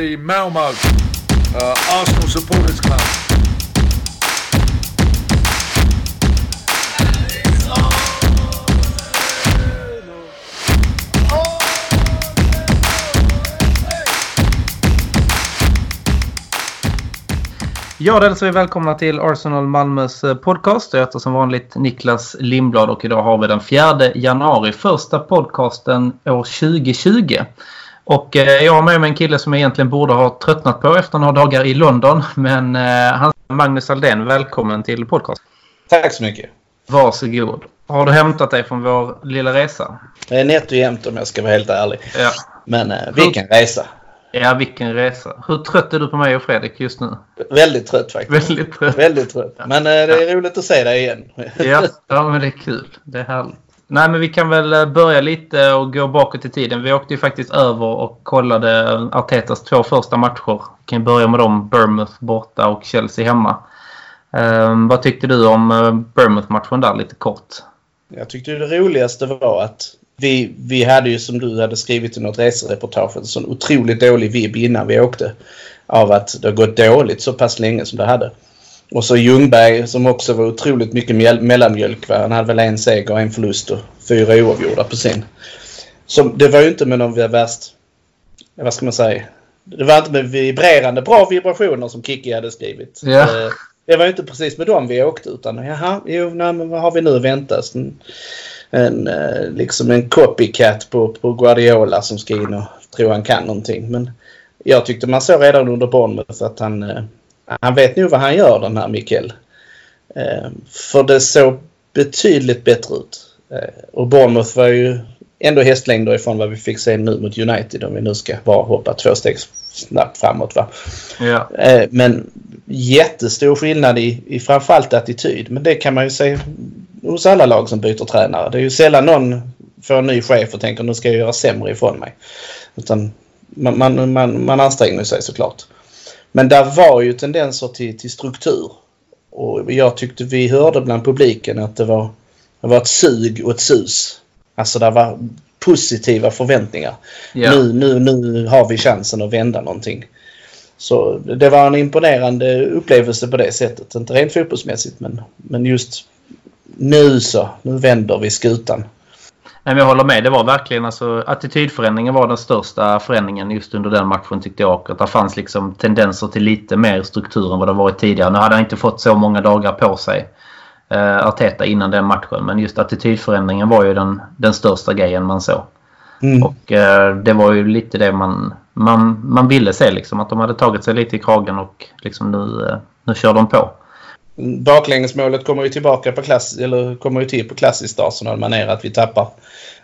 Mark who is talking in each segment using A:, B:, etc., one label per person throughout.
A: the Malmo uh, Arsenal Supporters Club.
B: Ja, då hälsar vi välkomna till Arsenal Malmös eh, podcast. Jag heter som vanligt Niklas Lindblad och idag har vi den 4 januari, första podcasten år 2020. Och eh, jag har med mig en kille som jag egentligen borde ha tröttnat på efter några dagar i London. Men eh, han Magnus Aldén, välkommen till podcast.
C: Tack så mycket.
B: Varsågod. Har du hämtat dig från vår lilla resa?
C: Det är nätt och jämnt om jag ska vara helt ärlig.
B: Ja.
C: Men eh, vilken resa.
B: Ja, vilken resa. Hur trött är du på mig och Fredrik just nu?
C: Väldigt trött faktiskt.
B: Väldigt trött.
C: Väldigt trött. Men eh, det är roligt att se dig igen.
B: Ja, ja, men det är kul. Det är härligt. Nej, men vi kan väl eh, börja lite och gå bakåt i tiden. Vi åkte ju faktiskt över och kollade eh, Artetas två första matcher. Vi kan börja med dem. Bournemouth borta och Chelsea hemma. Um, vad tyckte du om eh, Bournemouth-matchen där lite kort?
C: Jag tyckte det roligaste var att vi, vi hade ju som du hade skrivit i något resereportage en sån otroligt dålig vibb innan vi åkte. Av att det har gått dåligt så pass länge som det hade. Och så Ljungberg som också var otroligt mycket mellanmjölk. Va? Han hade väl en seger och en förlust och fyra oavgjorda på sin. Så det var ju inte med någon värst... Vad ska man säga? Det var inte med vibrerande bra vibrationer som Kiki hade skrivit.
B: Ja.
C: Eh, Det var ju inte precis med dem vi åkte utan jaha, jo, nej, men vad har vi nu att vänta oss? En, en, eh, liksom en copycat på, på Guardiola som ska in och tro han kan någonting. Men jag tyckte man såg redan under Bournemouth att han, eh, han vet nog vad han gör den här Mikael. Eh, För det såg betydligt bättre ut. Eh, Och Bournemouth var ju ändå hästlängder ifrån vad vi fick se nu mot United om vi nu ska bara hoppa två steg snabbt framåt. Va?
B: Ja.
C: Eh, Men jättestor skillnad i, i framförallt attityd. Men det kan man ju se hos alla lag som byter tränare. Det är ju sällan någon får en ny chef och tänker nu ska jag göra sämre ifrån mig. Utan man, man, man, man anstränger sig såklart. Men där var ju tendenser till, till struktur. Och jag tyckte vi hörde bland publiken att det var, det var ett sug och ett sus. Alltså det var positiva förväntningar.
B: Ja.
C: Nu, nu, nu har vi chansen att vända någonting. Så det var en imponerande upplevelse på det sättet. Inte rent fotbollsmässigt men, men just nu så, nu vänder vi skutan.
B: Nej, men jag håller med. Det var verkligen alltså, attitydförändringen var den största förändringen just under den matchen tyckte jag. Att det fanns liksom tendenser till lite mer struktur än vad det varit tidigare. Nu hade han inte fått så många dagar på sig. Uh, Arteta innan den matchen. Men just attitydförändringen var ju den, den största grejen man såg.
C: Mm.
B: Och eh, det var ju lite det man, man, man ville se liksom. Att de hade tagit sig lite i kragen och liksom nu, eh, nu kör de på.
C: Baklängesmålet kommer ju tillbaka på klass, eller kommer ju till på klassiskt Arsenal manér att vi tappar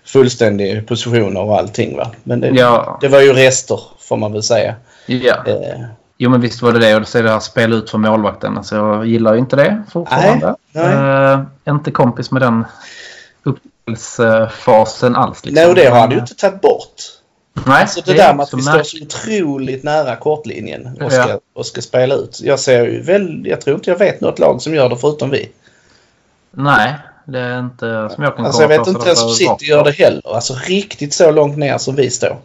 C: fullständig positioner och allting va. Men det,
B: Ja.
C: det var ju rester får man väl säga.
B: Ja.
C: Eh,
B: Jo men visst var det det. Och så är det här spel ut för målvakten. Alltså jag gillar ju inte det fortfarande.
C: Nej,
B: Eh, inte kompis med den uppspelsfasen alls. Liksom.
C: nej och det har han ju inte tagit bort.
B: Nej,
C: Alltså det,
B: är
C: där med att vi står så otroligt nära kortlinjen och ska,
B: Ja.
C: och ska spela ut. Jag ser ju väl, jag tror inte jag vet något lag som gör det förutom vi.
B: Nej, det är inte som jag kan
C: Alltså jag vet inte
B: så
C: ens
B: det
C: om City gör det heller. Alltså riktigt så långt ner som vi står.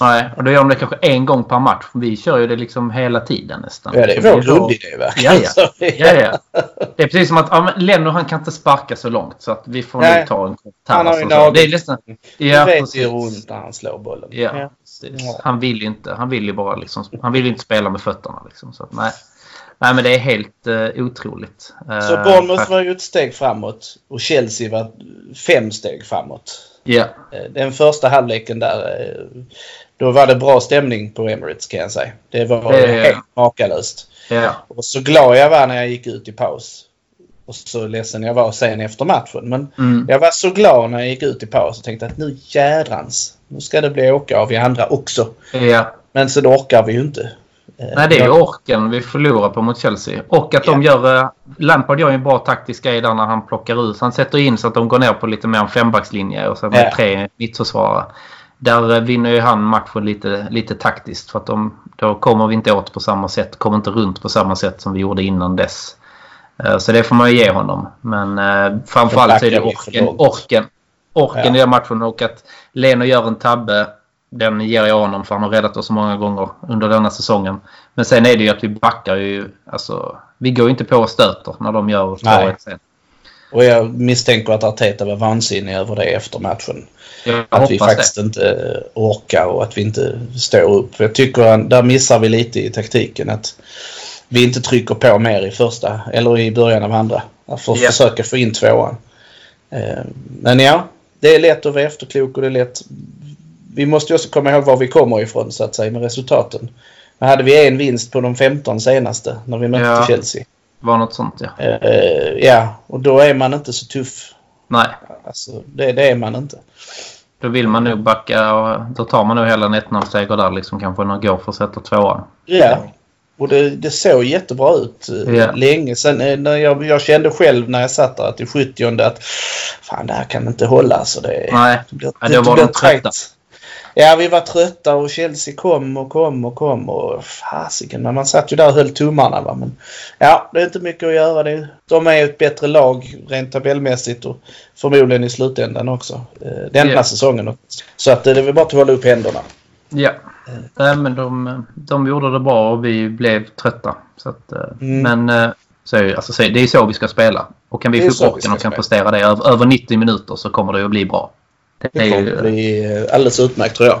B: Nej, och då gör de det kanske en gång per match. Vi kör ju det liksom hela tiden nästan.
C: Ja, det är vår grundidé verkligen.
B: Ja, ja. Ja, ja. Det är precis som att ja, Leno han kan inte sparka så långt så att vi får
C: Nej.
B: nog ta en kort
C: Han har ju nagel-
B: Det är nästan...
C: Du
B: Ja,
C: vet
B: precis.
C: ju hur ont när han slår bollen.
B: Ja, precis.
C: Ja.
B: Han vill ju inte. Han vill ju bara liksom... Han vill inte spela med fötterna liksom. Så att, nej. Nej, men det är helt uh, otroligt. Eh,
C: Så Bournemouth
B: fakt-
C: var ju ett steg framåt och Chelsea var fem steg framåt.
B: Ja.
C: Eh, Den första halvleken där, eh, då var det bra stämning på Emirates kan jag säga. Det var
B: Det-
C: helt makalöst.
B: Ja.
C: Och så glad jag var när jag gick ut i paus. Och så ledsen jag var sen efter matchen. Men
B: Mm.
C: jag var så glad när jag gick ut i paus och tänkte att nu jädrans. Nu ska det bli åka av i andra också.
B: ja.
C: Men så orkar vi ju inte. Eh,
B: Nej, det är orken vi förlorar på mot Chelsea. Och att de gör... eh, Lampard gör ju en bra taktisk grej där när han plockar ut. Han sätter in så att de går ner på lite mer en fembackslinje och så med
C: Ja.
B: tre mittförsvarare. Där eh, vinner ju han matchen lite, lite taktiskt. För att de, då kommer vi inte åt på samma sätt. Kommer inte runt på samma sätt som vi gjorde innan dess. Eh, Så det får man ju ge honom. Men eh, framförallt så är det orken. Orken, orken
C: Ja.
B: i den matchen och att Leno gör en tabbe. den ger jag honom för han har räddat oss så många gånger under denna säsongen. Men sen är det ju att vi backar ju. Alltså, vi går ju inte på och stöter när de gör 2-1 sen.
C: Och jag misstänker att Arteta var vansinnig över det efter matchen.
B: Jag
C: att vi faktiskt
B: det.
C: inte orkar och att vi inte står upp. Jag tycker där missar vi lite i taktiken. Att vi inte trycker på mer i första eller i början av andra. För att
B: Ja.
C: försöka få in tvåan. Eh, Men ja, det är lätt att vara efterklok och det är lätt. Vi måste också komma ihåg var vi kommer ifrån så att säga med resultaten. Men hade vi en vinst på de 15 senaste när vi mötte
B: Ja.
C: Chelsea.
B: Var något sånt ja.
C: Eh, ja, och då är man inte så tuff.
B: Nej,
C: Alltså, det, det är man inte.
B: då vill man nog backa och då tar man nog hellre en 1-0-seger där liksom kanske än att gå för att sätta tvåan.
C: Ja. Och det, det såg jättebra ut eh,
B: Ja.
C: länge. Sen eh, när jag, jag kände själv när jag satt där att i 70 att fan det här kan inte hålla. Alltså, det,
B: Nej,
C: det blir,
B: Ja, då var
C: blir
B: de trötta.
C: Ja, vi var trötta och Chelsea kom och kom och kom och fasiken. Man satt ju där och höll tummarna. Va? Men ja, det är inte mycket att göra. Det. De är ju ett bättre lag rent tabellmässigt och förmodligen i slutändan också. Eh, Denna
B: Ja.
C: säsongen. Så att eh, det är väl bara att hålla upp händerna.
B: Ja. Nej, men de, de gjorde det bra och vi blev trötta. Så att, eh,
C: Mm.
B: Men så alltså, det är så vi ska spela. Och kan vi få upp rocken och kan
C: spela.
B: prestera det över, över 90 minuter så kommer det att bli bra. Det
C: Det kommer
B: ju,
C: bli eh, alldeles utmärkt tror jag.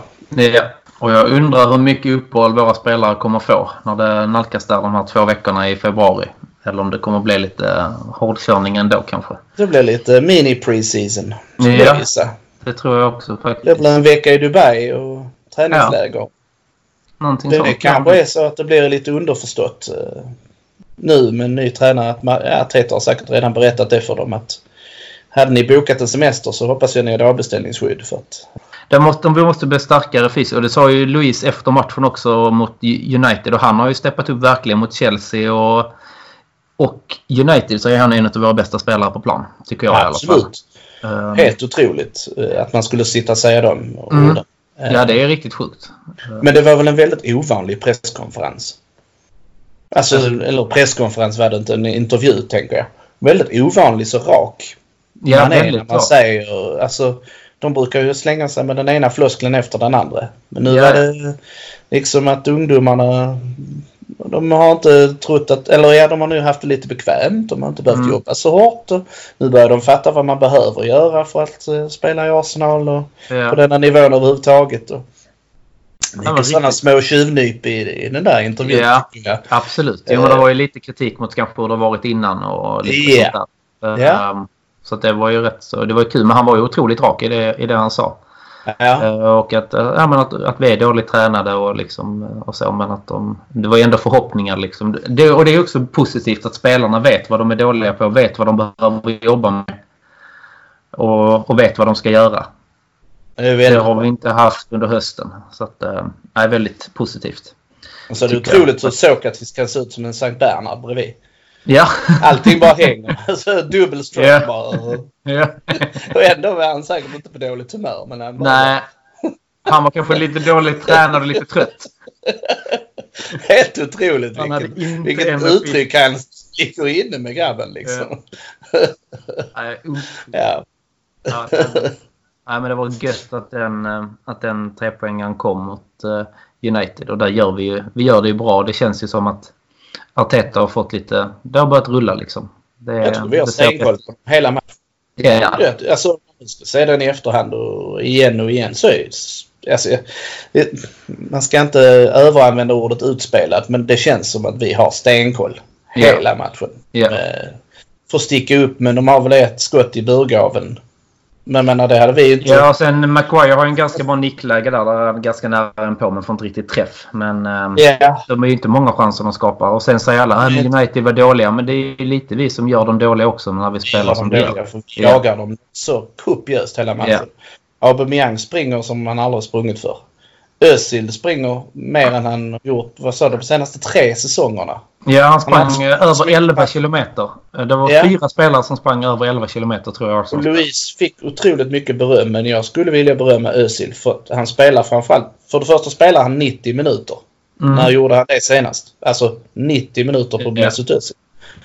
B: Ja, och jag undrar hur mycket uppehåll våra spelare kommer få när det nalkas där de här två veckorna i februari. Eller om det kommer bli lite eh, hårdkörning ändå kanske.
C: Det blir lite mini preseason.
B: Ja. Det tror jag också
C: Det
B: faktiskt.
C: blir en vecka i Dubai och träningsläger.
B: Någonting
C: Det,
B: sånt.
C: det kanske är så att det blir lite underförstått eh, nu med en ny tränare. Att man, ja, Teta har säkert redan berättat det för dem att hade ni bokat en semester så hoppas jag ni hade avbeställningsskydd. För att,
B: Det måste, vi måste bli starkare fysiskt. Och det sa ju Luis efter matchen också mot United. Och han har ju steppat upp verkligen mot Chelsea. Och, och United så är han en av våra bästa spelare på plan. Tycker jag i alla fall.
C: absolut.
B: Ehm,
C: Helt otroligt eh, att man skulle sitta och säga dem
B: Mm.
C: orden. Eh,
B: Ja, det är riktigt sjukt.
C: Men det var väl en väldigt ovanlig presskonferens. Alltså, eller presskonferens var det inte, en intervju tänker jag. Väldigt ovanlig så rak
B: Ja,
C: man är när man säger... Alltså, de brukar ju slänga sig med den ena floskeln efter den andra. Men nu
B: Ja.
C: var det liksom att ungdomarna... De har inte trott att... Eller ja, de har nu haft det lite bekvämt. De har inte behövt
B: Mm.
C: jobba så hårt. Och nu börjar de fatta vad man behöver göra för att eh, spela i Arsenal och
B: Ja.
C: på denna nivån överhuvudtaget. Och mycket sådana små tjuvnyp i, i den där intervjun.
B: Ja. Absolut. Jo, men det var ju lite kritik mot kanske hur det varit innan och lite
C: Ja.
B: sånt där.
C: Ja.
B: Så det var ju rätt så. Det var kul. Men han var ju otroligt rak i det, i det han sa.
C: Ja.
B: Eh, Och att, eh, ja, men att, att vi är dåligt tränade och, liksom, eh, och så. Men att de, det var ju ändå förhoppningar. Liksom. Det, och det är också positivt att spelarna vet vad de är dåliga på. Vet vad de behöver jobba med. Och, och vet vad de ska göra.
C: Det
B: Det har vi inte haft under hösten. Så att, det är väldigt positivt.
C: Och så är det
B: tycker jag.
C: otroligt hur Sokratis kan se ut som en Sankt Bernhard bredvid.
B: Ja.
C: Allting bara hänger. Alltså, dubbel stroke
B: Ja.
C: bara.
B: ja.
C: Och ändå var han säkert inte på dåligt humör. Men han bara,
B: Nej. Han var kanske lite dåligt tränad och lite trött.
C: Helt otroligt
B: Han
C: vilket, vilket uttryck han ligger inne med grabben liksom.
B: Nej,
C: Ja.
B: ja, Nej, men det var gött att den, eh, att den trepoängaren kom mot eh, United. Och där gör vi ju, vi gör det ju bra. Det känns ju som att Arteta har fått lite... Det har börjat rulla liksom. Det,
C: Jag tror vi har stenkoll på hela matchen.
B: Ja, ja.
C: Ja. Alltså, om man ska se den i efterhand och igen och igen så är alltså, man ska inte överanvända ordet utspelat men det känns som att vi har stenkoll
B: Ja.
C: hela matchen.
B: Ja.
C: Eh, får sticka upp men de har väl ett skott i burgaven. Men menar det hade vi inte.
B: Ja, sen Maguire har ju en ganska bra nickläge där. Där är ganska nära en på men får inte riktigt träff. Men eh,
C: Ja,
B: de är ju inte många chanser de skapar. Och sen säger alla att United var dåliga. Men det är ju lite vi som gör dem dåliga också när vi spelar
C: Ja,
B: som
C: de dåliga, för vi
B: Ja.
C: jagar dem så kopiöst hela matchen. Aubameyang springer som han aldrig sprungit för. Özil springer mer än han gjort, vad sa du, de senaste tre säsongerna.
B: Ja, han
C: Han
B: sprang
C: har-
B: eh, över 11 kilometer. Eh, Det var
C: Ja.
B: fyra spelare som sprang över 11 kilometer tror jag.
C: Och
B: Arsenal.
C: Louise fick otroligt mycket beröm men jag skulle vilja berömma Özil för att han spelar framförallt. För det första spelar han 90 minuter.
B: Mm.
C: När gjorde han det senast? Alltså 90 minuter på. Mesut Özil.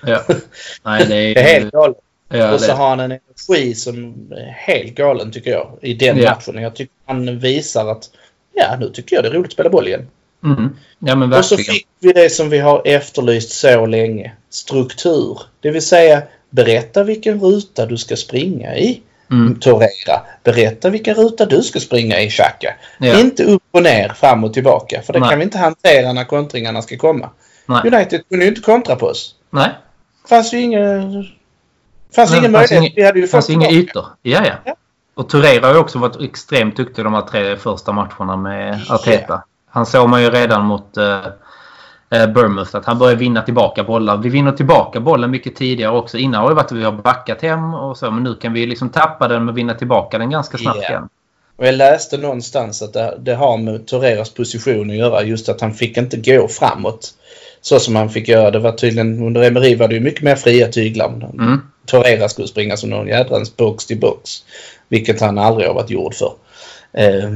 B: Ja. Nej, det är,
C: Det är helt galet.
B: ja,
C: och så
B: det,
C: har han en energi som är helt galen tycker jag i den
B: Ja.
C: matchen. Jag tycker han visar att ja nu tycker jag det är roligt att spela boll igen.
B: Mm. Ja men
C: Och så fick vi det som vi har efterlyst så länge. Struktur. Det vill säga berätta vilken ruta du ska springa i.
B: Mm.
C: Torera. Berätta vilken ruta du ska springa i Xhaka.
B: Ja.
C: Inte upp och ner, fram och tillbaka. För det
B: Nej.
C: kan vi inte hantera när kontringarna ska komma.
B: Nej.
C: United kunde ju inte kontra på oss.
B: Nej.
C: fanns ju ingen... fanns
B: Nej,
C: ingen
B: fanns
C: möjlighet.
B: ingen-
C: vi hade ju
B: fanns inga ytor. Ja, ja.
C: Ja.
B: Och Torreira har ju också varit extremt duktig de här tre första matcherna med Arteta. Han såg man ju redan mot eh, eh, Bournemouth att han börjar vinna tillbaka bollar. Vi vinner tillbaka bollen mycket tidigare också. Innan har det varit att vi har backat hem och så. Men nu kan vi liksom tappa den men vinna tillbaka den ganska snabbt
C: Ja.
B: igen.
C: Och jag läste någonstans att det, det har med Torreras position att göra. Just att han fick inte gå framåt. Så som han fick göra. Det var tydligen under Emery var det ju mycket mer fria tyglar.
B: Mm.
C: Torreira skulle springa som någon jädrans box till box. Vilket han aldrig har varit gjord för. Eh,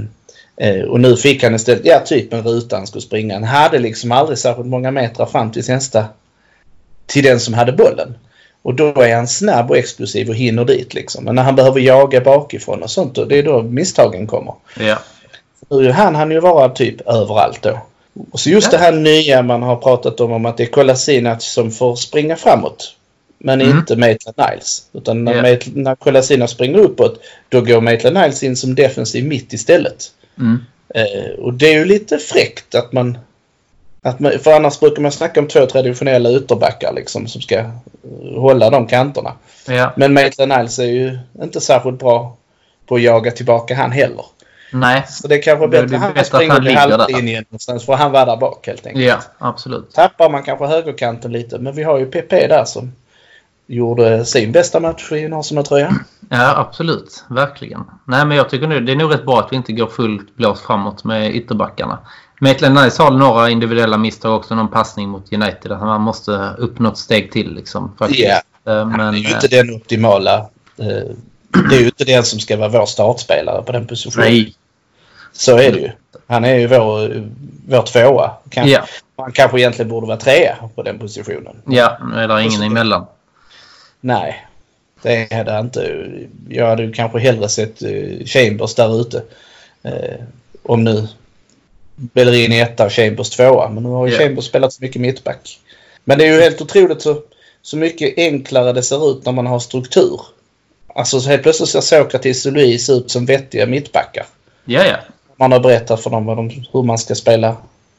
C: eh, och nu fick han istället, ja typ en ruta han skulle springa. Han hade liksom aldrig särskilt många meter fram till nästa. Till den som hade bollen. Och då är han snabb och explosiv och hinner dit liksom. Men när han behöver jaga bakifrån och sånt, det är då misstagen kommer.
B: Ja.
C: Nu han han ju vara typ överallt då. Och så just
B: Ja.
C: det här nya man har pratat om, om att det är Kolasinac som får springa framåt. Men
B: Mm.
C: inte Maitland Niles. Utan när. Maitland- när Kolasinac springer uppåt, då går Maitland Niles in som defensiv mitt istället.
B: Mm.
C: Eh, och det är ju lite fräckt att man, att man... För annars brukar man snacka om två traditionella ytterbackar liksom som ska eh, hålla de kanterna.
B: ja.
C: Men Maitland Niles är ju inte särskilt bra på att jaga tillbaka han heller.
B: Nej.
C: Så det är kanske
B: Det
C: bättre han
B: att
C: springer
B: han
C: vid halvlinjen någonstans för han var där bak helt enkelt.
B: Ja, absolut.
C: Tappar man kanske högerkanten lite men vi har ju PP där som gjorde sin bästa match i en Arsenal-tröja.
B: Ja, absolut. Verkligen. Nej, men jag tycker nu det är nog rätt bra att vi inte går fullt blås framåt med ytterbackarna. Maitland Nice har några individuella misstag också. Någon passning mot United. Att man måste upp något steg till liksom.
C: Ja. Han
B: Men,
C: är ju
B: eh,
C: inte den optimala. eh, Det är ju inte den som ska vara vår startspelare på den positionen.
B: nej.
C: Så är det ju. Han är ju vår, vår tvåa. Kanske,
B: Ja,
C: Han kanske egentligen borde vara trea på den positionen.
B: ja, nu är det ingen emellan.
C: Nej, det hade jag inte. Jag hade ju kanske hellre sett eh, Chambers där ute. Eh, om nu Bellerin etta och Chambers tvåa. Men nu har ju
B: Ja.
C: Chambers spelat så mycket mittback. Men det är ju helt otroligt så, så mycket enklare det ser ut när man har struktur. Alltså så helt plötsligt ser Sokratis och Louise ut som vettiga mittbackar.
B: Ja, ja.
C: Man har berättat för dem de, hur man ska spela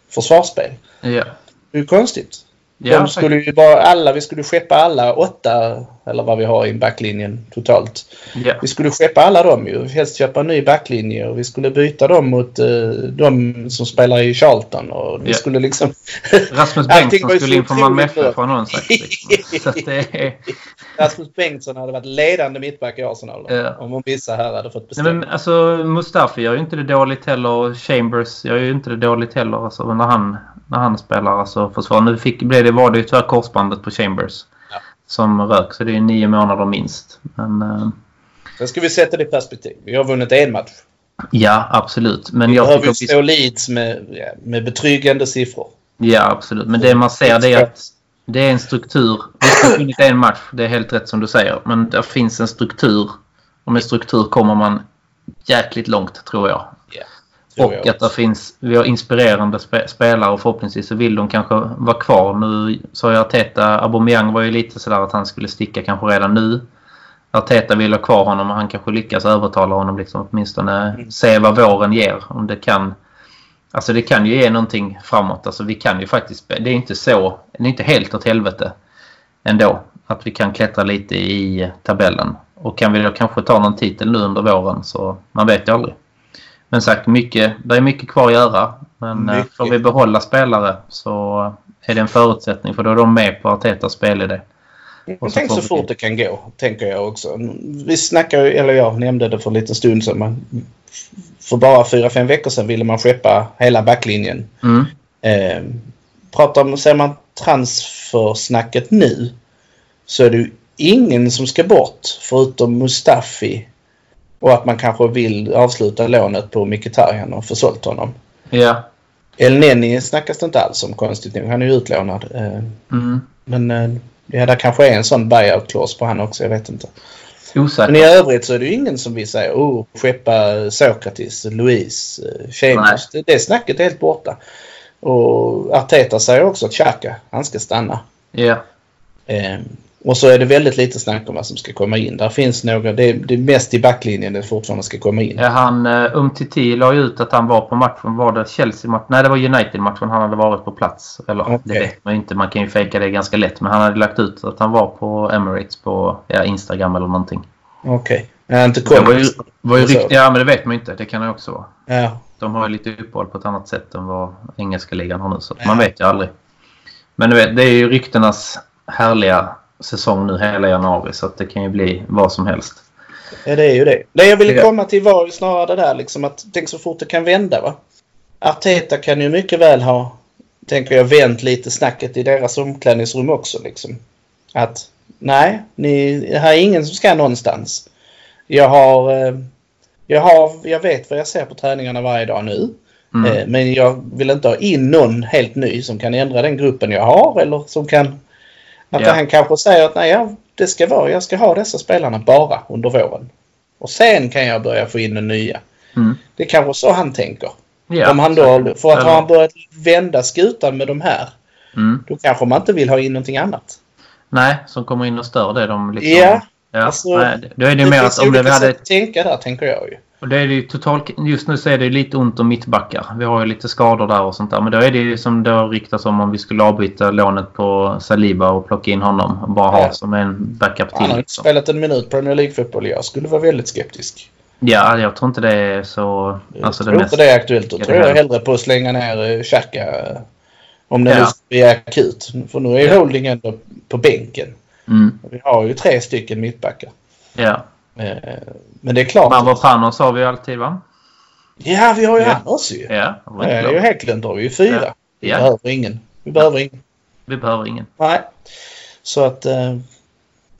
C: försvarsspel.
B: Ja,
C: Det är ju konstigt.
B: Ja
C: De skulle ju bara alla, vi skulle skeppa alla åtta, eller vad vi har i backlinjen totalt.
B: ja.
C: Vi skulle skeppa alla dem ju. Helst köpa en ny backlinje och vi skulle byta dem mot uh, de som spelar i Charlton. Och vi
B: Ja.
C: skulle liksom...
B: Rasmus Bengtsson skulle in från Malmö FF har någon sagt. Liksom. Det.
C: Rasmus Bengtsson hade varit ledande mittback i Arsenal.
B: Ja.
C: Om vissa här hade fått
B: Nej,
C: bestämma.
B: men alltså Mustafi gör ju inte det dåligt heller. och Chambers gör ju inte det dåligt heller. Alltså, när, han, när han spelar alltså, försvar. Nu fick, blev det, var det ju tyvärr korsbandet på Chambers. Som rök. Så det är nio månader minst. Men, eh,
C: Sen ska vi sätta det i perspektiv. Vi har vunnit en match.
B: ja, absolut. Men
C: Vi
B: jag
C: ju
B: vi,
C: slå Leeds med, med betryggande siffror.
B: Ja, absolut. Men det man ser det är att det är en struktur. Vi har vunnit en match. Det är helt rätt som du säger. Men det finns en struktur. Och med struktur kommer man jäkligt långt tror jag. Och att det finns, vi har inspirerande spe, spelare och förhoppningsvis så vill de kanske vara kvar. Nu sa jag Arteta, Aubameyang var ju lite sådär att han skulle sticka kanske redan nu. Arteta vill ha kvar honom och han kanske lyckas övertala honom liksom åtminstone
C: Mm.
B: se vad våren ger. Om det kan Alltså det kan ju ge någonting framåt. Alltså vi kan ju faktiskt, det är inte så, det är inte helt åt helvete ändå. Att vi kan klättra lite i tabellen. Och kan vi då kanske ta någon titel nu under våren så man vet ju aldrig. Men sagt, mycket, det är mycket kvar att göra. Men eh,
C: Mycket.
B: får vi behålla spelare så är det en förutsättning för då är de med på Artetas spelidé.
C: Men
B: Och så
C: Tänk så fort det kan gå, tänker jag också. Vi snackar ju, eller jag nämnde det för en liten stund sedan. Man, för bara fyra fem veckor sedan ville man skeppa hela backlinjen.
B: Mm.
C: Eh, pratar om, ser man transfersnacket nu så är det ju ingen som ska bort förutom Mustafi. Och att man kanske vill avsluta lånet på Mkhitaryan och få sålt honom.
B: Ja.
C: El Neni snackas det inte alls om konstigt nog. Han är ju utlånad. Eh,
B: Mm.
C: men eh, ja, där kanske är en sån buyout clause på han också. Jag vet inte.
B: Osäker.
C: Men i övrigt så är det ju ingen som vill säga oh, skeppa Sokratis, Louise, eh, Chambers. Det, det snacket är helt borta. Och Arteta säger också att Xhaka, han ska stanna.
B: Ja.
C: Eh, och så är det väldigt lite snack om vad som ska komma in. Där finns några, det, det är mest i backlinjen det fortfarande ska komma in.
B: Han, uh, Umtiti la ju ut att han var på matchen. Var det Chelsea-matchen? Nej, det var United-matchen han hade varit på plats. Eller
C: Okej.
B: det vet man ju inte. Man kan ju fejka det ganska lätt. Men han hade lagt ut att han var på Emirates på ja, Instagram eller någonting.
C: Okej. Okay. inte
B: Det var ju, var ju
C: Så.
B: rykt, ja, men det vet man ju inte. Det kan det också vara.
C: Ja.
B: De har ju lite uppehåll på ett annat sätt än vad engelska ligan har nu. Så
C: Ja.
B: man vet ju aldrig. Men du vet, det är ju ryktenas härliga säsong nu hela januari. Så att det kan ju bli vad som helst.
C: ja, det är ju det. Det jag ville komma till var ju snarare det där liksom att tänk så fort det kan vända va. Arteta kan ju mycket väl ha, tänker jag, vänt lite snacket i deras omklädningsrum också liksom. Att nej, ni, här är ingen som ska någonstans. Jag har, eh, jag har, jag vet vad jag ser på träningarna varje dag nu.
B: Mm.
C: Eh, Men jag vill inte ha in någon helt ny som kan ändra den gruppen jag har eller som kan... Att
B: Ja.
C: han kanske säger att nej, det ska vara, jag ska ha dessa spelarna bara under våren. Och sen kan jag börja få in den nya.
B: Mm.
C: Det är kanske så han tänker.
B: Ja,
C: Om han då, för att har han börjat vända skutan med de här,
B: Mm.
C: då kanske man inte vill ha in någonting annat.
B: Nej, som kommer in och stör det. De liksom,
C: Ja,
B: ja.
C: alltså,
B: nej, då är det ju mer att om det
C: olika
B: hade...
C: tänka där, tänker jag ju.
B: Och det är det ju totalt, just nu så är det lite ont om mittbackar. Vi har ju lite skador där och sånt där. Men då är det ju som det har ryktats om om vi skulle avbyta lånet på Saliba och plocka in honom. Och bara ha
C: Ja.
B: som en backup
C: Han har
B: till.
C: inte
B: Liksom.
C: spelat en minut Premier League-fotboll. Jag skulle vara väldigt skeptisk.
B: Ja, jag tror inte det är så...
C: Jag
B: Alltså det
C: tror
B: mest...
C: inte det är aktuellt. Då tror
B: det
C: jag hellre på att slänga ner eh, Xhaka. eh, Om det
B: Ja.
C: nu ska bli akut. För nu är ju
B: Ja.
C: Holding ändå på bänken.
B: Mm,
C: Vi har ju tre stycken mittbackar.
B: ja.
C: Eh, Men det är klart.
B: Mavropanos har vi ju alltid va?
C: Ja, vi har ju
B: Ja.
C: också ju.
B: Ja, det var
C: Ja, det är ju. Hägglund har vi ju fyra.
B: Ja.
C: Vi
B: Ja.
C: behöver ingen. Vi behöver ingen.
B: Vi behöver ingen.
C: Nej. Så att... eh,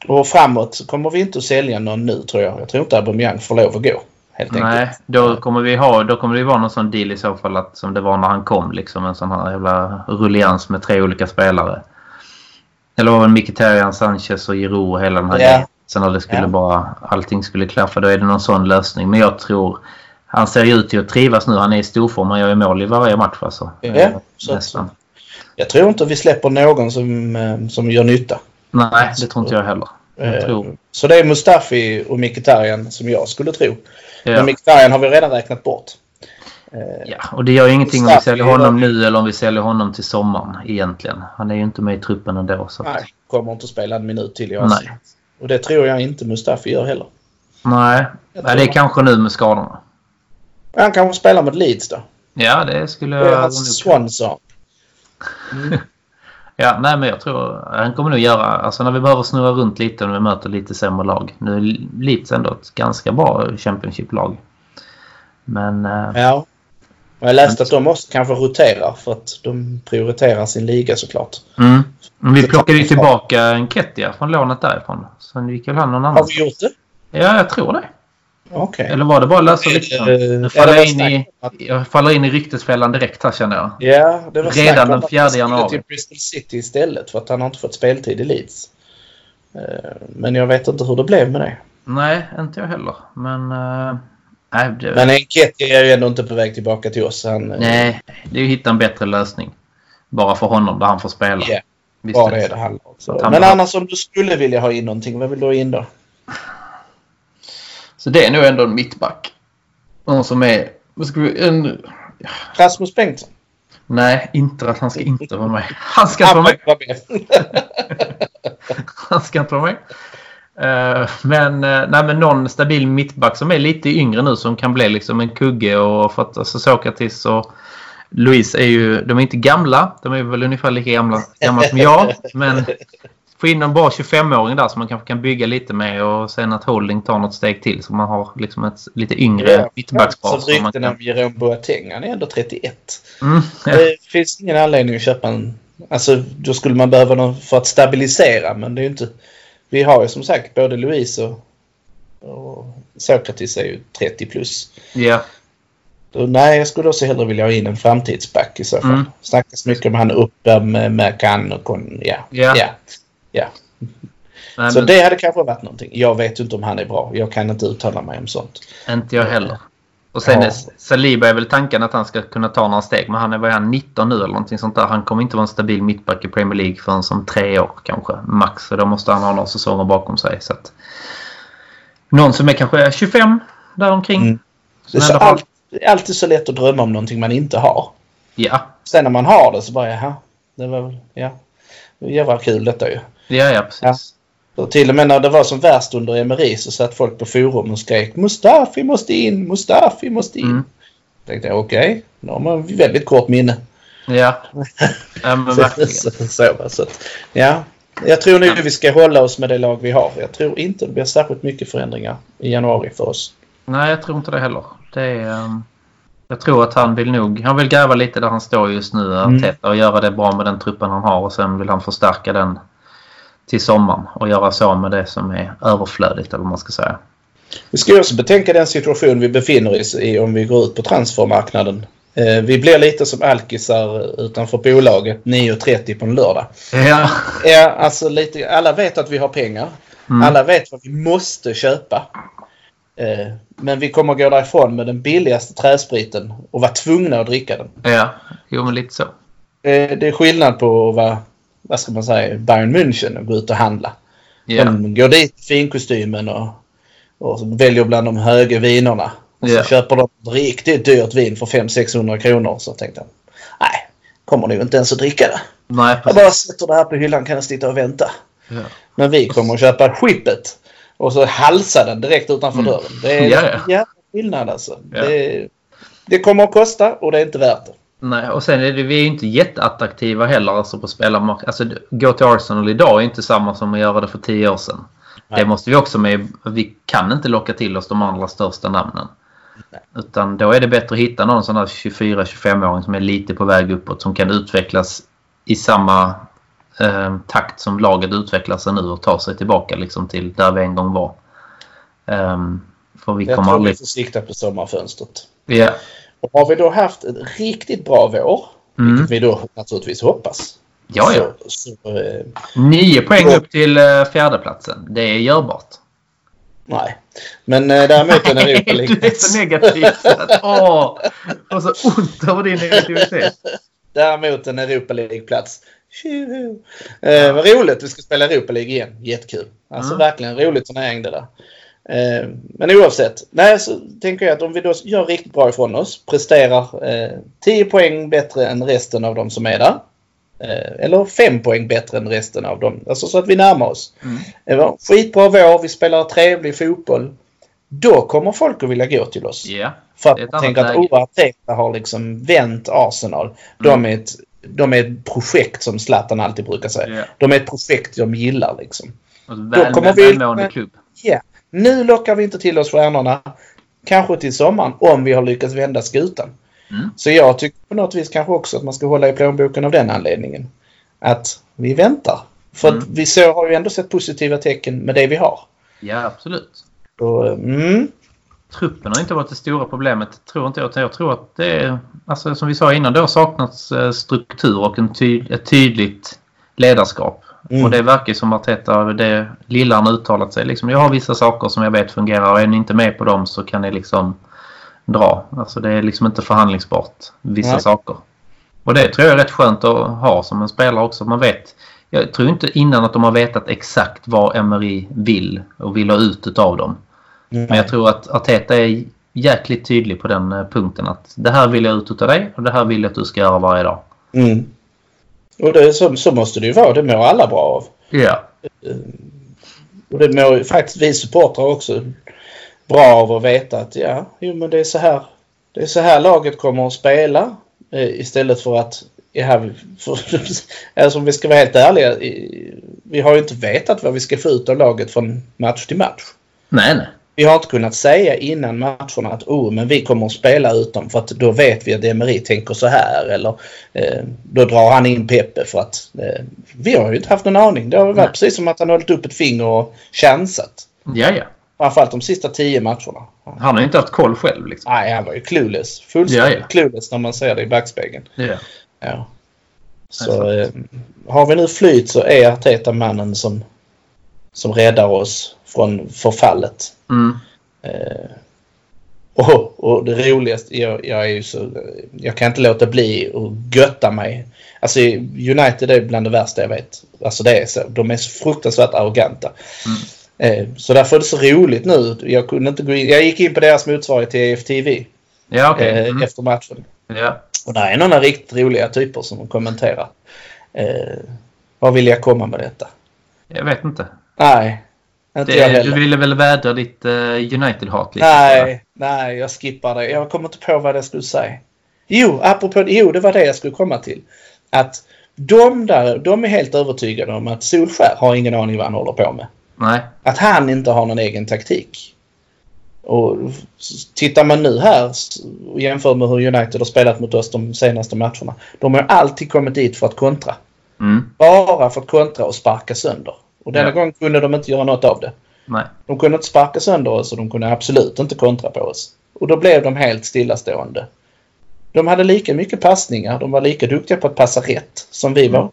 C: Och framåt kommer vi inte att sälja någon nu tror jag. Jag tror inte Aubameyang får lov att gå. Helt
B: Nej,
C: enkelt.
B: då kommer vi ha... Då kommer det vara någon sån deal i så fall att, som det var när han kom. Liksom en sån här jävla rullians med tre olika spelare. Eller var det Mkhitaryan, Sanchez och Giroud och hela den här
C: Ja.
B: grejen. Sen när det skulle
C: Ja.
B: bara... Allting skulle klaffa. Då är det någon sån lösning. Men jag tror... Han ser ju ut till att trivas nu. Han är i storform. Han gör ju mål i varje match alltså.
C: Ja,
B: Nästan.
C: Jag tror inte vi släpper någon som, eh, som gör nytta.
B: Nej, det tror inte jag heller. Jag
C: Eh,
B: tror...
C: Så det är Mustafi och Mkhitaryan som jag skulle tro.
B: Ja.
C: Men Mkhitaryan har vi redan räknat bort. Eh,
B: Ja, och det gör ju ingenting om vi
C: Mustafi
B: säljer honom nu eller om vi säljer honom till sommaren egentligen. Han är ju inte med i truppen ändå. Så att,
C: Nej, kommer inte att spela en minut till i
B: Nej.
C: Och det tror jag inte Mustafi gör heller.
B: nej.
C: Jag
B: nej, det är kanske nu med skadorna.
C: Han kanske spelar mot Leeds då.
B: Ja, det skulle
C: Det är
B: jag...
C: hans Swanson.
B: Ja, nej men jag tror han kommer nog göra... Alltså när vi behöver snurra runt lite när vi möter lite sämre lag. Nu är Leeds ändå ett ganska bra Championship-lag. Men... eh,
C: Ja. Och jag läste att de måste kanske rotera för att de prioriterar sin liga såklart.
B: Mm. Men vi plockade ju tillbaka en Kettia från lånet därifrån. Sen gick väl han någon
C: Har
B: annan.
C: vi gjort det?
B: Ja, jag tror det.
C: Okej.
B: Eller var det bara lösa
C: Eh,
B: rykten?
C: eh,
B: Nu faller jag in i,
C: att-
B: faller in i ryktesfällan direkt här känner jag.
C: Ja, det var
B: Redan den
C: att han
B: 4
C: skulle
B: januari.
C: till Bristol City istället för att han har inte fått speltid i Leeds. Eh, Men jag vet inte hur det blev med det.
B: Nej, inte jag heller. Men... nej, det,
C: Men Enketia är ju ändå inte på väg tillbaka till oss. Han, eh,
B: nej, det är ju att hitta en bättre lösning. Bara för honom där han får spela.
C: Ja,
B: Visst
C: Bara det
B: det
C: handlar om. Men annars om du skulle vilja ha in någonting, vad vill du ha in då?
B: Så det är nog ändå en mittback. Någon som är... Vad ska vi... En,
C: Rasmus Bengtsson?
B: nej, inte att han ska inte vara med. Han ska inte vara med.
C: var med.
B: Han ska inte vara med. Eh, men, eh, nej, men någon stabil mittback som är lite yngre nu som kan bli liksom en kugge och för att alltså, Sokratis och Louise är ju, de är inte gamla. De är väl ungefär lika gamla, gamla som jag. Men få in en bra 25-åring där som man kanske kan bygga lite med och sen att Holding tar något steg till så man har liksom ett lite yngre
C: Ja,
B: mittbackspar. Som kan-
C: om Jerome Boateng, han är ändå 31.
B: Mm, ja.
C: Det finns ingen anledning att köpa en... Alltså då skulle man behöva någon för att stabilisera men det är ju inte... Vi har ju som sagt både Louise och, och Sokratis är ju 30 plus.
B: ja.
C: Så, nej, jag skulle också hellre vilja ha in en framtidsback i så fall.
B: Mm.
C: Snackas mycket om han uppe med, med Kan och Kon... Ja.
B: Ja.
C: ja. ja.
B: Nej,
C: Så
B: men
C: det hade kanske varit någonting. Jag vet inte om han är bra. Jag kan inte uttala mig om sånt.
B: Inte jag heller. Och sen
C: Ja.
B: är Saliba är väl tanken att han ska kunna ta några steg. Men han är väl han 19 nu eller någonting sånt där. Han kommer inte vara en stabil mittback i Premier League förrän som tre år kanske. Max. Så då måste han ha några säsonger bakom sig. Så att, någon som är kanske 25 däromkring.
C: Mm. Det är så är alltid så lätt att drömma om någonting man inte har.
B: Ja,
C: Sen när man har det så bara jaha. Det var väl, ja. Jävla kul detta ju.
B: ja, ja precis.
C: Och till och med när det var som värst under Emery så satt folk på forum och skrek Mustafi måste in, Mustafi måste in.
B: Mm.
C: Tänkte jag okej, då har man väldigt kort minne.
B: Ja, ja men verkligen.
C: så, så, så, ja. Jag tror nu vi ska hålla oss med det lag vi har. Jag tror inte det blir särskilt mycket förändringar i januari för oss.
B: Nej, jag tror inte det heller. Det är, ehm, jag tror att han vill nog... Han vill gräva lite där han står just nu,
C: Mm.
B: Arteta, och göra det bra med den truppen han har. Och sen vill han förstärka den till sommaren och göra så med det som är överflödigt, eller vad man ska säga.
C: Vi ska också betänka den situation vi befinner oss i om vi går ut på transfermarknaden. Eh, vi blir lite som alkisar utanför bolaget 9.30 på en lördag.
B: Ja.
C: Ja, alltså lite, alla vet att vi har pengar.
B: Mm.
C: Alla vet vad vi måste köpa. Eh, men vi kommer gå därifrån med den billigaste träspriten och vara tvungna att dricka den.
B: Ja, jo men lite så.
C: Eh, det är skillnad på att vara, vad ska man säga, Bayern München och gå ut och handla.
B: Ja.
C: De går dit i finkostymen och, och väljer bland de höga vinerna. Och så köper de riktigt dyrt vin för 500-600 kronor. Så tänkte jag, nej, kommer nog inte ens att dricka det.
B: Nej,
C: Jag bara sätter det här på hyllan kan jag sitta och vänta.
B: Ja.
C: Men vi kommer att köpa skippet och så halsa den direkt utanför
B: Mm.
C: dörren. Det är en jävla skillnad alltså. Det, det kommer att kosta och det är inte värt det.
B: Nej, och sen är det, vi är ju inte jätteattraktiva heller alltså på spelarmarknaden. Alltså, gå till Arsenal idag är inte samma som att göra det för tio år sedan.
C: Nej.
B: Det måste vi också med. Vi kan inte locka till oss de allra största namnen.
C: Nej.
B: Utan då är det bättre att hitta någon sån där 24-25-åring som är lite på väg uppåt. Som kan utvecklas i samma eh, takt som laget utvecklar sig nu och ta sig tillbaka liksom till där vi en gång var. Ehm, för vi
C: Jag
B: kommer
C: tror
B: aldrig...
C: vi får sikta på sommarfönstret.
B: Ja.
C: Och har vi då haft en riktigt bra vår,
B: Mm.
C: vilket vi då naturligtvis hoppas.
B: Ja, ja.
C: Så, så, eh,
B: Nio poäng
C: Ja.
B: upp till eh, fjärdeplatsen. Det är görbart.
C: nej. Men eh, däremot en Europa
B: det är
C: League.
B: så negativt. Att, Åh, har så ont över din negativitet.
C: Däremot en Europa League-plats. Eh, vad roligt vi ska spela Europa League igen. Jättekul. Alltså
B: Mm.
C: verkligen roligt turnering det där. Eh, men oavsett. Nej, så tänker jag att om vi då gör riktigt bra ifrån oss. Presterar eh, 10 poäng bättre än resten av de som är där. Eh, eller 5 poäng bättre än resten av dem. Alltså så att vi närmar oss.
B: Mm.
C: Det var skitbra vår. Vi spelar trevlig fotboll. Då kommer folk att vilja gå till oss.
B: Ja.
C: För att man tänker att oh, Arteta har liksom vänt Arsenal. De,
B: Mm.
C: är ett, de är ett projekt som Zlatan alltid brukar säga.
B: ja.
C: De är ett projekt de gillar liksom.
B: Och väl,
C: kommer vi-
B: välmående klubb.
C: Ja, nu lockar vi inte till oss stjärnorna. Kanske till sommaren om vi har lyckats vända skutan.
B: Mm.
C: Så jag tycker på något vis kanske också att man ska hålla i plånboken av den anledningen. Att vi väntar. För
B: Mm.
C: vi så har ju ändå sett positiva tecken med det vi har.
B: Ja, absolut.
C: Och, mm,
B: Truppen har inte varit det stora problemet. Tror inte jag. Jag tror att det är, alltså, som vi sa innan, det har saknats eh, struktur och en ty ett tydligt ledarskap.
C: Mm.
B: Och det verkar som att Arteta, det lilla han uttalat sig, liksom, jag har vissa saker som jag vet fungerar och är ni inte med på dem så kan ni liksom dra. Alltså det är liksom inte förhandlingsbart, vissa
C: Nej.
B: saker. Och det tror jag är rätt skönt att ha som en spelare också. Man vet, jag tror inte innan att de har vetat exakt vad Emery vill och vill ha ut utav dem. Men jag tror att Arteta är jäkligt tydlig på den eh, punkten att det här vill jag ut utav dig och det här vill jag att du ska göra varje dag.
C: mm. Och det, så, så måste det ju vara. Det mår alla bra av.
B: Ja.
C: Och det mår faktiskt vi supportrar också bra av att veta att ja, jo men det är så här. Det är så här laget kommer att spela. Eh, istället för att, ja, för, alltså om vi ska vara helt ärliga. Vi har ju inte vetat vad vi ska få ut av laget från match till match.
B: Nej, nej.
C: Vi har inte kunnat säga innan matcherna att oh, men vi kommer att spela ut dem för att då vet vi att Emery tänker så här eller eh, då drar han in Pepe för att eh, vi har ju inte haft någon aning. Det har varit
B: Nej.
C: precis som att han hållit upp ett finger och chansat.
B: Ja, ja.
C: Framförallt de sista tio matcherna.
B: Han har inte haft koll själv liksom.
C: Nej, han var ju clueless. Fullständigt
B: Ja, ja.
C: clueless när man ser det i backspegeln.
B: Ja.
C: Ja. Så eh, har vi nu flyt så är Arteta mannen som, som räddar oss från förfallet.
B: Mm.
C: Eh, och, och det roligaste, jag, jag, är ju så, jag kan inte låta bli att götta mig. Alltså United är bland det värsta jag vet. Alltså det är så, de är så fruktansvärt arroganta.
B: Mm.
C: Eh, så därför är det så roligt nu. Jag kunde inte gå in, jag gick in på deras motsvarighet till EFTV
B: Ja, okej.
C: eh,
B: Mm.
C: efter matchen.
B: Ja.
C: Och det är några riktigt roliga typer som kommenterar. Eh, vad vill jag komma med detta?
B: Jag vet inte.
C: Nej, inte jag
B: Det,
C: heller.
B: du ville väl vädra ditt eh, United-hat lite?
C: Nej, nej, jag skippar det. Jag kommer inte på vad det skulle säga. Jo, apropå, jo, det var det jag skulle komma till. Att de där, de är helt övertygade om att Solskär har ingen aning vad han håller på med.
B: Nej.
C: Att han inte har någon egen taktik. Och tittar man nu här och jämför med hur United har spelat mot oss de senaste matcherna. De har alltid kommit dit för att kontra.
B: Mm.
C: Bara för att kontra och sparka sönder. Och denna
B: Ja.
C: gång kunde de inte göra något av det.
B: Nej.
C: De kunde inte sparka sönder oss och de kunde absolut inte kontra på oss. Och då blev de helt stillastående. De hade lika mycket passningar. De var lika duktiga på att passa rätt som vi var.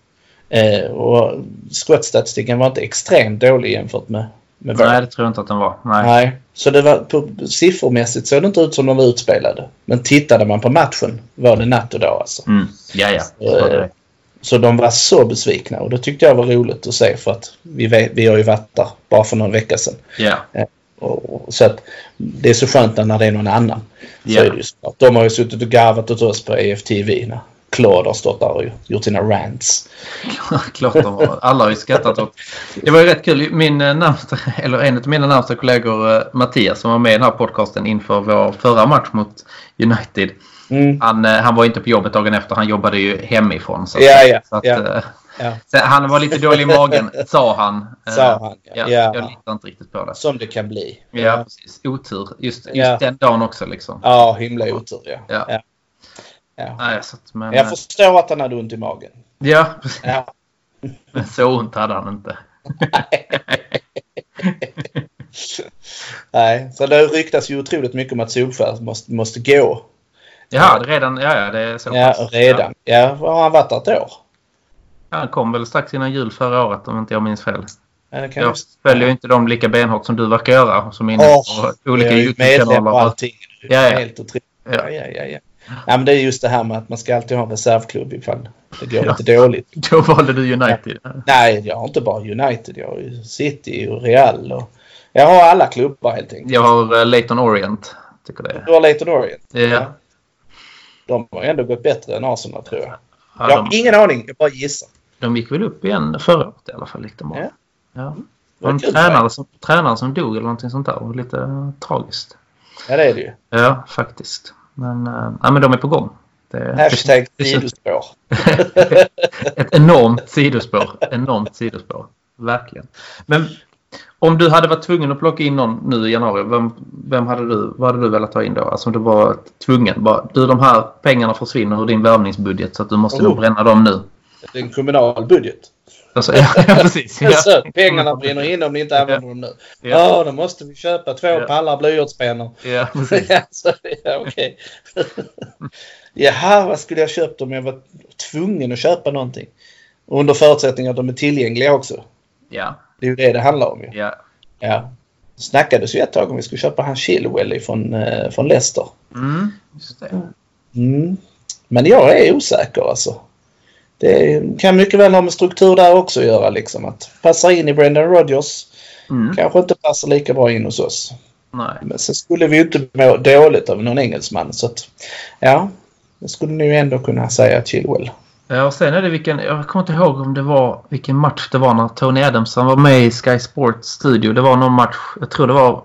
C: Eh, och skottstatistiken var inte extremt dålig jämfört med, med vår.
B: Nej, det tror jag inte att den var. Nej.
C: Nej. Så det var, på, siffermässigt såg det inte ut som de var utspelade. Men tittade man på matchen var det natt och dag alltså.
B: Mm. Ja, ja. Så det.
C: Så de var så besvikna och det tyckte jag var roligt att se för att vi, vet, vi har ju varit där bara för någon vecka sedan.
B: Ja.
C: Och, och, så att det är så skönt när det är någon annan. Så
B: Ja.
C: är det ju. De har ju suttit och garvat åt oss på EFTV när Claude har stått där och gjort sina rants.
B: Klart de har. Alla har ju skrattat åt. Det var ju rätt kul. Min eh, närmsta, eller en av mina närmsta kollegor, eh, Mattias, som var med i den här podcasten inför vår förra match mot United.
C: Mm.
B: Han, eh, han var inte på jobbet dagen efter. Han jobbade ju hemifrån. Så,
C: Ja, ja,
B: så att,
C: Ja,
B: så han var lite dålig i magen, sa han. Eh,
C: sa han.
B: Ja,
C: Ja,
B: Jag
C: ja.
B: litar inte riktigt på det.
C: Som det kan bli.
B: Ja, precis. Otur. Just, just den dagen också liksom.
C: Ja, himla otur ja.
B: Ja.
C: ja.
B: Nej, så att, men,
C: Jag
B: eh,
C: förstår att han hade ont i magen.
B: Ja, precis.
C: Ja.
B: Men så ont hade han inte.
C: Nej, så det ryktas ju otroligt mycket om att Solskjaer måste, måste gå.
B: Jaha, redan. Ja, ja, det är så
C: Ja,
B: pass.
C: redan. Ja, har han varit där ett år?
B: Ja, han kom väl strax innan jul förra året om inte jag minns fel.
C: Ja,
B: Jag följer ju inte dem lika benhårt som du verkar göra. Som inne
C: Åh,
B: på olika
C: medlem och
B: YouTube-kanaler.
C: allting.
B: Ja, ja.
C: Helt otroligt.
B: Ja.
C: Ja, ja, ja, ja. ja, men det är just det här med att man ska alltid ha en reservklubb ifall det går
B: Ja.
C: lite dåligt.
B: Då valde du United.
C: Nej, jag har inte bara United. Jag har ju City och Real och jag har alla klubbar helt enkelt.
B: Jag har uh, Leighton Orient. Tycker det.
C: Du har Leighton Orient.
B: Ja.
C: De har ändå gått bättre än Arsenal tror jag.
B: Ja,
C: Jag har
B: de,
C: ingen aning. Jag bara gissar.
B: de gick väl upp igen förra året i alla fall. Lite bra.
C: Ja.
B: Ja.
C: Det
B: Det var en tränare som, tränare som dog eller någonting sånt där. Var Lite uh, tragiskt.
C: Ja, det är det ju.
B: Ja, faktiskt. Men, uh, ja, men de är på gång. Det,
C: Hashtag
B: det
C: sidospår.
B: Ett enormt sidospår. Enormt sidospår. Verkligen. Men om du hade varit tvungen att plocka in någon nu i januari, vem, vem hade du, vad hade du velat ta in då? Alltså om du var tvungen. Bara, du, de här pengarna försvinner ur din värvningsbudget så att du måste
C: Oh.
B: nog bränna dem nu.
C: Det är en kommunal budget.
B: Alltså, ja, precis. Ja.
C: Så pengarna brinner in om ni inte använder dem nu. Ja,
B: Ja.
C: då måste vi köpa två
B: Ja.
C: pallar blyertspennor.
B: Ja, precis.
C: ja, så, ja, okej. Jaha, vad skulle jag köpt om jag var tvungen att köpa någonting? Under förutsättning att de är tillgängliga också.
B: Ja,
C: Det är ju det det handlar om ju.
B: ja.
C: Ja. Det snackades ju ett tag om vi skulle köpa han Chilwell från, eh, från Leicester.
B: Mm, just det.
C: Mm. Men jag är osäker alltså. Det kan mycket väl ha med struktur där också att göra liksom. Att passa in i Brendan Rodgers
B: Mm,
C: kanske inte passar lika bra in hos oss.
B: nej.
C: Men sen skulle vi ju inte må dåligt av någon engelsman så att ja, jag skulle nu ändå kunna säga Chilwell.
B: Ja, och sen är det vilken, jag kommer inte ihåg om det var vilken match det var när Tony Adamson var med i Sky Sports studio. Det var någon match, jag tror det var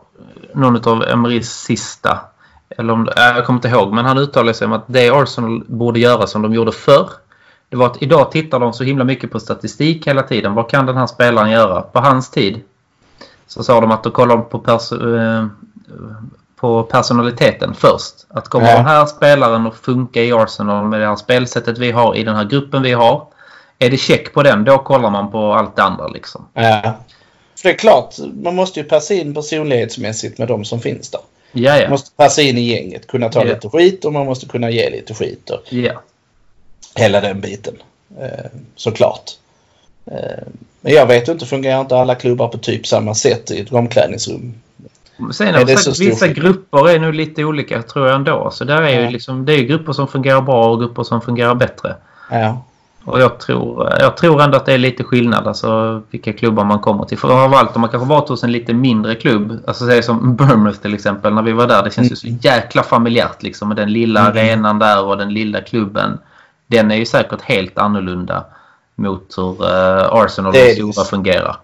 B: någon av Emerys sista. Eller om eh, jag kommer inte ihåg, men han uttalade sig om att det Arsenal borde göra som de gjorde förr. Det var att idag tittar de så himla mycket på statistik hela tiden. Vad kan den här spelaren göra? På hans tid så sa de att då kollar de på, eh, på personaliteten först. Att kommer
C: Ja.
B: den här spelaren att funka i Arsenal med det här spelsättet vi har i den här gruppen vi har. Är det check på den, då kollar man på allt det andra liksom.
C: Ja. För det är klart, man måste ju passa in personlighetsmässigt med de som finns där.
B: Ja,
C: Man
B: ja.
C: måste passa in i gänget, kunna ta
B: Ja.
C: lite skit och man måste kunna ge lite skit och
B: ja.
C: hela den biten. Eh, såklart. Eh, Men jag vet inte, fungerar inte alla klubbar på typ samma sätt i ett omklädningsrum?
B: Sen
C: Är
B: är
C: det
B: det
C: så
B: vissa grupper är nog lite olika tror jag ändå. Så där är
C: Ja.
B: ju liksom, det är grupper som fungerar bra och grupper som fungerar bättre.
C: Ja.
B: Och jag tror, jag tror ändå att det är lite skillnad alltså vilka klubbar man kommer till. För framförallt om man kanske varit hos en lite mindre klubb. Alltså säg som Bournemouth till exempel när vi var där. Det känns ju så jäkla familjärt liksom med den lilla
C: Mm.
B: arenan där och den lilla klubben. Den är ju säkert helt annorlunda mot hur uh, Arsenal och stora fungerar.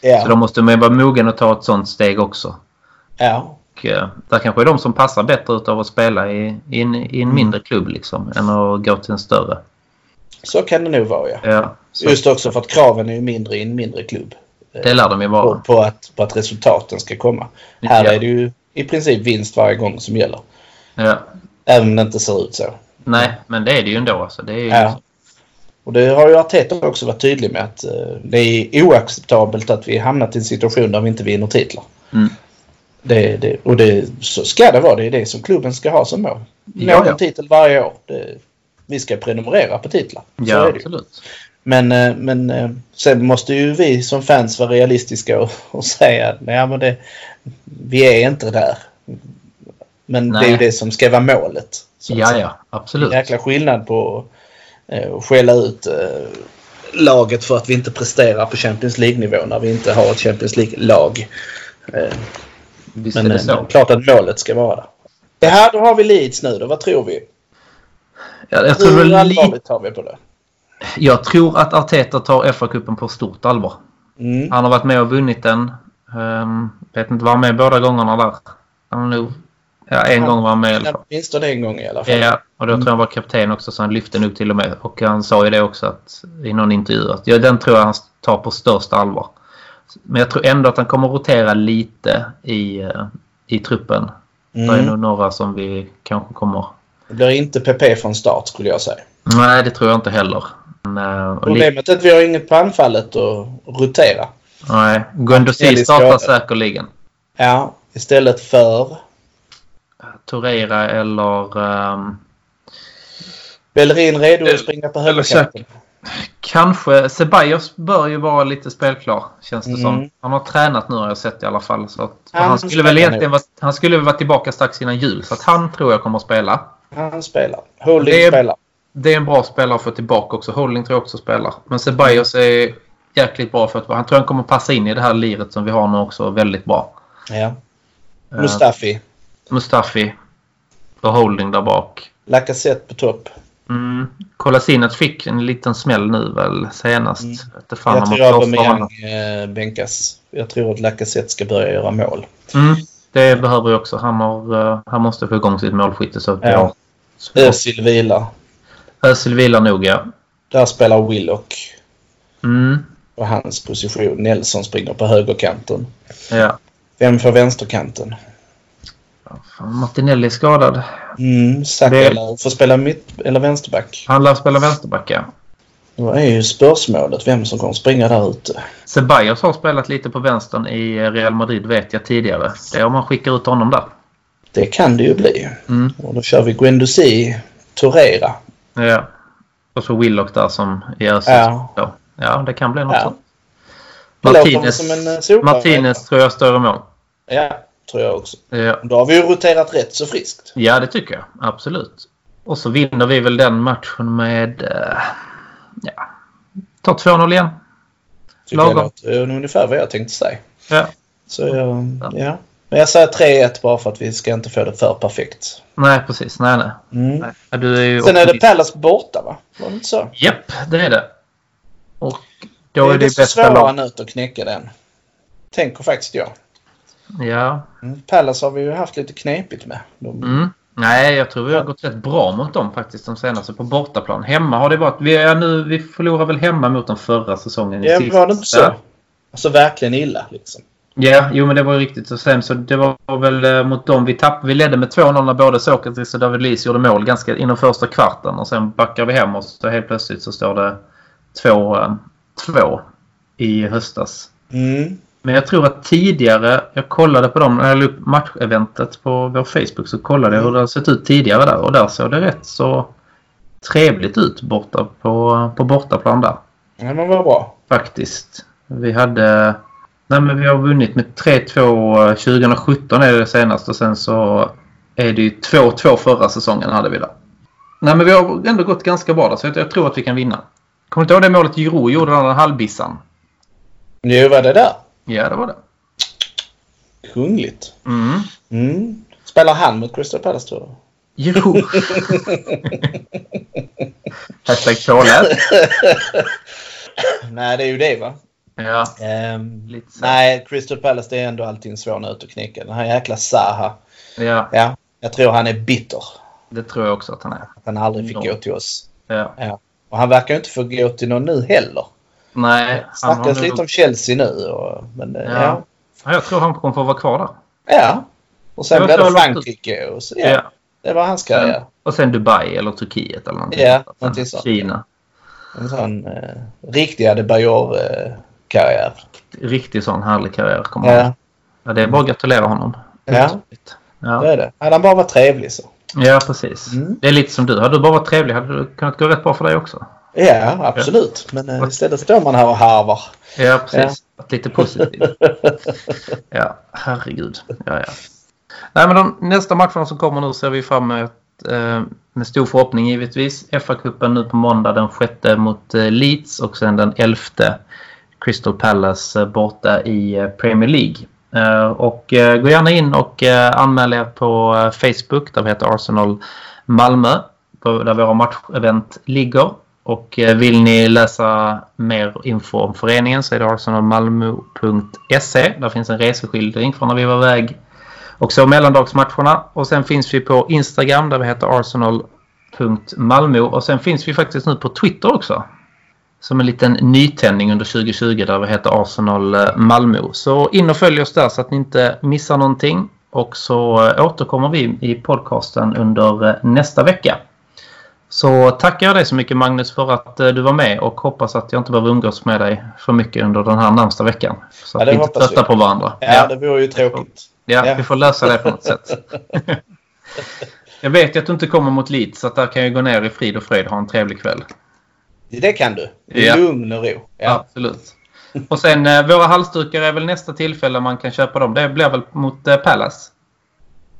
B: Så
C: Ja.
B: då måste man ju vara mogen att ta ett sånt steg också.
C: Ja.
B: Och, eh, där kanske är de som passar bättre utav att spela i, i, en, i en mindre klubb liksom än att gå till en större.
C: Så kan det nog vara ja.
B: Ja, så
C: Just också för att kraven är mindre i en mindre klubb.
B: det lär de ju
C: På,
B: vara.
C: på, att, på att resultaten ska komma. Här
B: Ja.
C: är det ju i princip vinst varje gång som gäller.
B: Ja.
C: Även om det inte ser ut så.
B: Nej, men det är det ju ändå. Alltså. Det är
C: Ja. Och det har ju Arteta också varit tydlig med att eh, det är oacceptabelt att vi hamnat i en situation där vi inte vinner titlar.
B: Mm.
C: Det, det, och det, så ska det vara. Det är det som klubben ska ha som mål. Nå
B: Ja,
C: en titel varje år. Det, vi ska prenumerera på titlar.
B: Ja
C: är det
B: absolut.
C: Men, eh, men eh, sen måste ju vi som fans vara realistiska och, och säga att nej, men det, vi är inte där. Men det är ju
B: Nej.
C: det som ska vara målet.
B: Ja, ja. Absolut.
C: En jäkla skillnad på eh, att skälla ut laget för att vi inte presterar på Champions League-nivå när vi inte har ett Champions League-lag.
B: Visst
C: men
B: är det
C: eh,
B: så.
C: klart att målet ska vara där. Det här, då har vi Leeds nu då. Vad tror vi?
B: Ja, jag, tror
C: Hur
B: väl
C: allvarligt tar vi på det?
B: jag tror att Arteta tar FA-cupen på stort allvar.
C: Mm.
B: Han har varit med och vunnit den. Um, vet inte, var han med båda gångerna där? Han har nog... Ja, en
C: Ja.
B: gång var han med i alla fall.
C: Åtminstone en gång i alla fall.
B: Ja, och då tror jag han var kapten också så han lyfte nog till och med. Och han sa ju det också att, i någon intervju att ja, den tror jag han tar på största allvar. Men jag tror ändå att han kommer rotera lite i, eh, i truppen. Det är
C: Mm.
B: nog några som vi kanske kommer...
C: Det blir inte PP från start skulle jag säga.
B: Nej, det tror jag inte heller. Men, eh,
C: Problemet är att vi har inget på anfallet att rotera.
B: nej, Guendouzi startar säkerligen.
C: Ja, istället för
B: Torreira eller... ehm,
C: Bellerin redo att springa på högerkanten.
B: Kanske. Ceballos bör ju vara lite spelklar känns det
C: Mm.
B: som. Han har tränat nu har jag sett i alla fall. Så att,
C: Han
B: han, skulle väl egentligen vara, han skulle vara tillbaka strax innan jul. Så att han tror jag kommer att spela.
C: Han spelar. Holding
B: Det är-
C: spelar.
B: Det är en bra spelare att få tillbaka också. Holding tror jag också spelar. Men Ceballos är jäkligt bra för att han tror han kommer passa in i det här liret som vi har nu också väldigt bra.
C: Ja.
B: Eh,
C: Mustafi.
B: Mustafi och Holding där bak.
C: Lacazette på topp.
B: Mm. Kolasinac fick en liten smäll nu väl senast.
C: Mm.
B: Inte fan
C: jag tror Aubameyang eh, bänkas. Jag tror att Lacazette ska börja göra mål.
B: Mm, det behöver jag också. Han, har, eh, han måste få igång sitt målskytte. Så att
C: Ja.
B: jag...
C: Özil vilar.
B: Özil vilar nog, ja.
C: Där spelar Willock
B: Mm,
C: på hans position. Nelson springer på högerkanten.
B: ja.
C: Vem får vänsterkanten?
B: Fan, Martinelli är skadad.
C: Mm, Saka
B: Det-
C: får spela mitt eller vänsterback.
B: Han lär spela vänsterback, ja.
C: Då är ju spörsmålet vem som kommer springa där ute.
B: Ceballos har spelat lite på vänstern i Real Madrid vet jag tidigare. Det är om man skickar ut honom där.
C: Det kan det ju bli.
B: Mm,
C: Och då kör vi Guendouzi, Torreira.
B: ja. Och så Willock där som i.
C: Ja.
B: Ja. det kan bli något
C: Ja.
B: sånt. Martinez,
C: en, eh.
B: Martinez tror jag står i mål.
C: Ja, tror jag också.
B: Ja.
C: Då har vi ju roterat rätt så friskt.
B: Ja, det tycker jag. Absolut. Och så vinner vi väl den matchen med... eh, ja, ta 2-0 igen. Lagom.
C: låter eh, ungefär vad jag tänkte säga.
B: Ja.
C: Så jag, ja. Men jag säger 3-1 bara för att vi ska inte få det för perfekt.
B: Nej, precis. Nej, nej.
C: Mm.
B: nej. Ja, Du är ju
C: Sen är det. Palace borta va? Var det inte så?
B: Japp, det är det. Och då är det
C: desto
B: bästa
C: svårare
B: lag.
C: nöt att knäcka den. Tänker faktiskt jag.
B: Ja.
C: Mm. Palace har vi ju haft lite knepigt med. De,
B: Mm. Nej, jag tror vi har gått rätt bra mot dem faktiskt de senaste på bortaplan. Hemma har det varit... Vi, är nu, vi förlorade väl hemma mot dem förra säsongen. i
C: Ja,
B: sista.
C: var det inte så? Alltså verkligen illa liksom.
B: Ja, jo men det var ju riktigt så sämst. Så det var väl eh, mot dem vi tappade. Vi ledde med 2-0 när både Sokratis och David Luiz gjorde mål ganska inom första kvarten. Och sen backar vi hem och så helt plötsligt så står det 2-2 i höstas.
C: Mm.
B: Men jag tror att tidigare, jag kollade på dem, när jag la upp matcheventet på vår Facebook så kollade jag hur det har sett ut tidigare där och där såg det rätt så trevligt ut borta på, på bortaplan där.
C: Ja, men vad bra.
B: faktiskt. Vi hade... Nej, men vi har vunnit med 3-2 2017 är det senaste och sen så är det ju 2-2 förra säsongen hade vi där. Nej, men vi har ändå gått ganska bra där så jag, tror att vi kan vinna. Kommer du inte ihåg det målet Giroud gjorde, den där halvbissan?
C: Jo, var det där?
B: Ja, det var det.
C: Kungligt.
B: Mm.
C: Mm. Spelar han mot Crystal Palace tror du?
B: Jo. Hashtag påläst.
C: Nej, det är ju det va?
B: Ja.
C: Ehm,
B: Lite så.
C: nej, Crystal Palace det är ändå alltid en svår nöt att knäcka. Den här jäkla Zaha.
B: ja,
C: Ja, jag tror han är bitter.
B: det tror jag också att han är.
C: Att han aldrig fick
B: Ja.
C: gå till oss.
B: Ja.
C: Ja. Och han verkar inte få gå till någon nu heller.
B: Nej, han
C: snackas
B: nu...
C: lite om Chelsea nu. Och, men eh,
B: Ja.
C: ja.
B: Ja, Jag tror han kommer få vara kvar där.
C: ja. Och sen blev det Frankrike. Och så, ja, Det var hans karriär.
B: Och sen Dubai eller Turkiet eller någonting.
C: Ja,
B: sånt.
C: någonting sånt.
B: Kina.
C: En sån eh, riktig Adebayor-karriär.
B: Riktig sån härlig karriär kommer han.
C: ja,
B: Ja, det är bara att gratulera honom.
C: Ja.
B: Otroligt.
C: det
B: Ja.
C: är det. Hade han bara varit trevlig så.
B: ja, precis.
C: Mm.
B: Det är lite som du. Hade du bara varit trevlig hade det kunnat gå rätt bra för dig också.
C: Ja, absolut. Men eh, istället står man här och harvar.
B: Ja, precis. Varit Lite positiv. ja, herregud. Ja, ja. Nej, men de nästa matcherna som kommer nu ser vi fram emot eh, med stor förhoppning givetvis. FA-cupen nu på måndag den 6 mot eh, Leeds och sen den 11 Crystal Palace eh, borta i Premier League. Och gå gärna in och anmäl er på Facebook där vi heter Arsenal Malmö. Där våra matchevent ligger. Och eh, vill ni läsa mer info om föreningen så är det arsenalmalmo.se. Där finns en reseskildring från när vi var iväg och så mellandagsmatcherna. Och sen finns vi på Instagram där vi heter arsenal.malmo. Och sen finns vi faktiskt nu på Twitter också. Som en liten nytändning under 2020 där vi heter Arsenal Malmö. Så in och följ oss där så att ni inte missar någonting. Och så eh, återkommer vi i podcasten under eh, nästa vecka. Så tackar jag dig så mycket Magnus för att eh, du var med och hoppas att jag inte behöver umgås med dig för mycket under den här närmsta veckan. Så
C: Ja,
B: att
C: det
B: vi inte tröttar på varandra.
C: Ja, det vore ju tråkigt.
B: Ja,
C: Ja.
B: vi får lösa det på något sätt. jag vet ju att du inte kommer mot Leeds så att där kan jag gå ner i frid och fröjd och ha en trevlig kväll.
C: Det kan du. I
B: Ja.
C: lugn och ro. Ja.
B: Absolut. Och sen eh, våra halsdukar är väl nästa tillfälle man kan köpa dem. Det blir väl mot eh, Palace?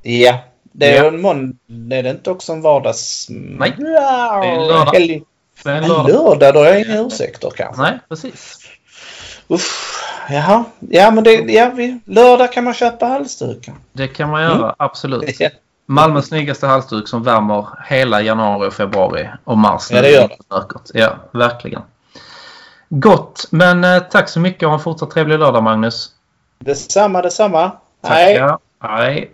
C: ja. Det är
B: Ja.
C: en måndag. Är det inte också en vardags...
B: Nej. Det är en lördag.
C: Helg...
B: Det är en
C: En
B: lördag.
C: lördag, då har jag inga ursäkter kanske.
B: Nej, precis.
C: Uff. Jaha. Ja, men det... Ja, vi... Lördag kan man köpa halsdukar.
B: Det kan man göra,
C: Mm.
B: absolut. Malmös snyggaste halsduk som värmer hela januari, februari och mars.
C: Ja, det gör det.
B: Ja, verkligen. Gott, men eh, tack så mycket och ha en fortsatt trevlig lördag Magnus.
C: Detsamma, detsamma. Hej.
B: Tackar. Hej.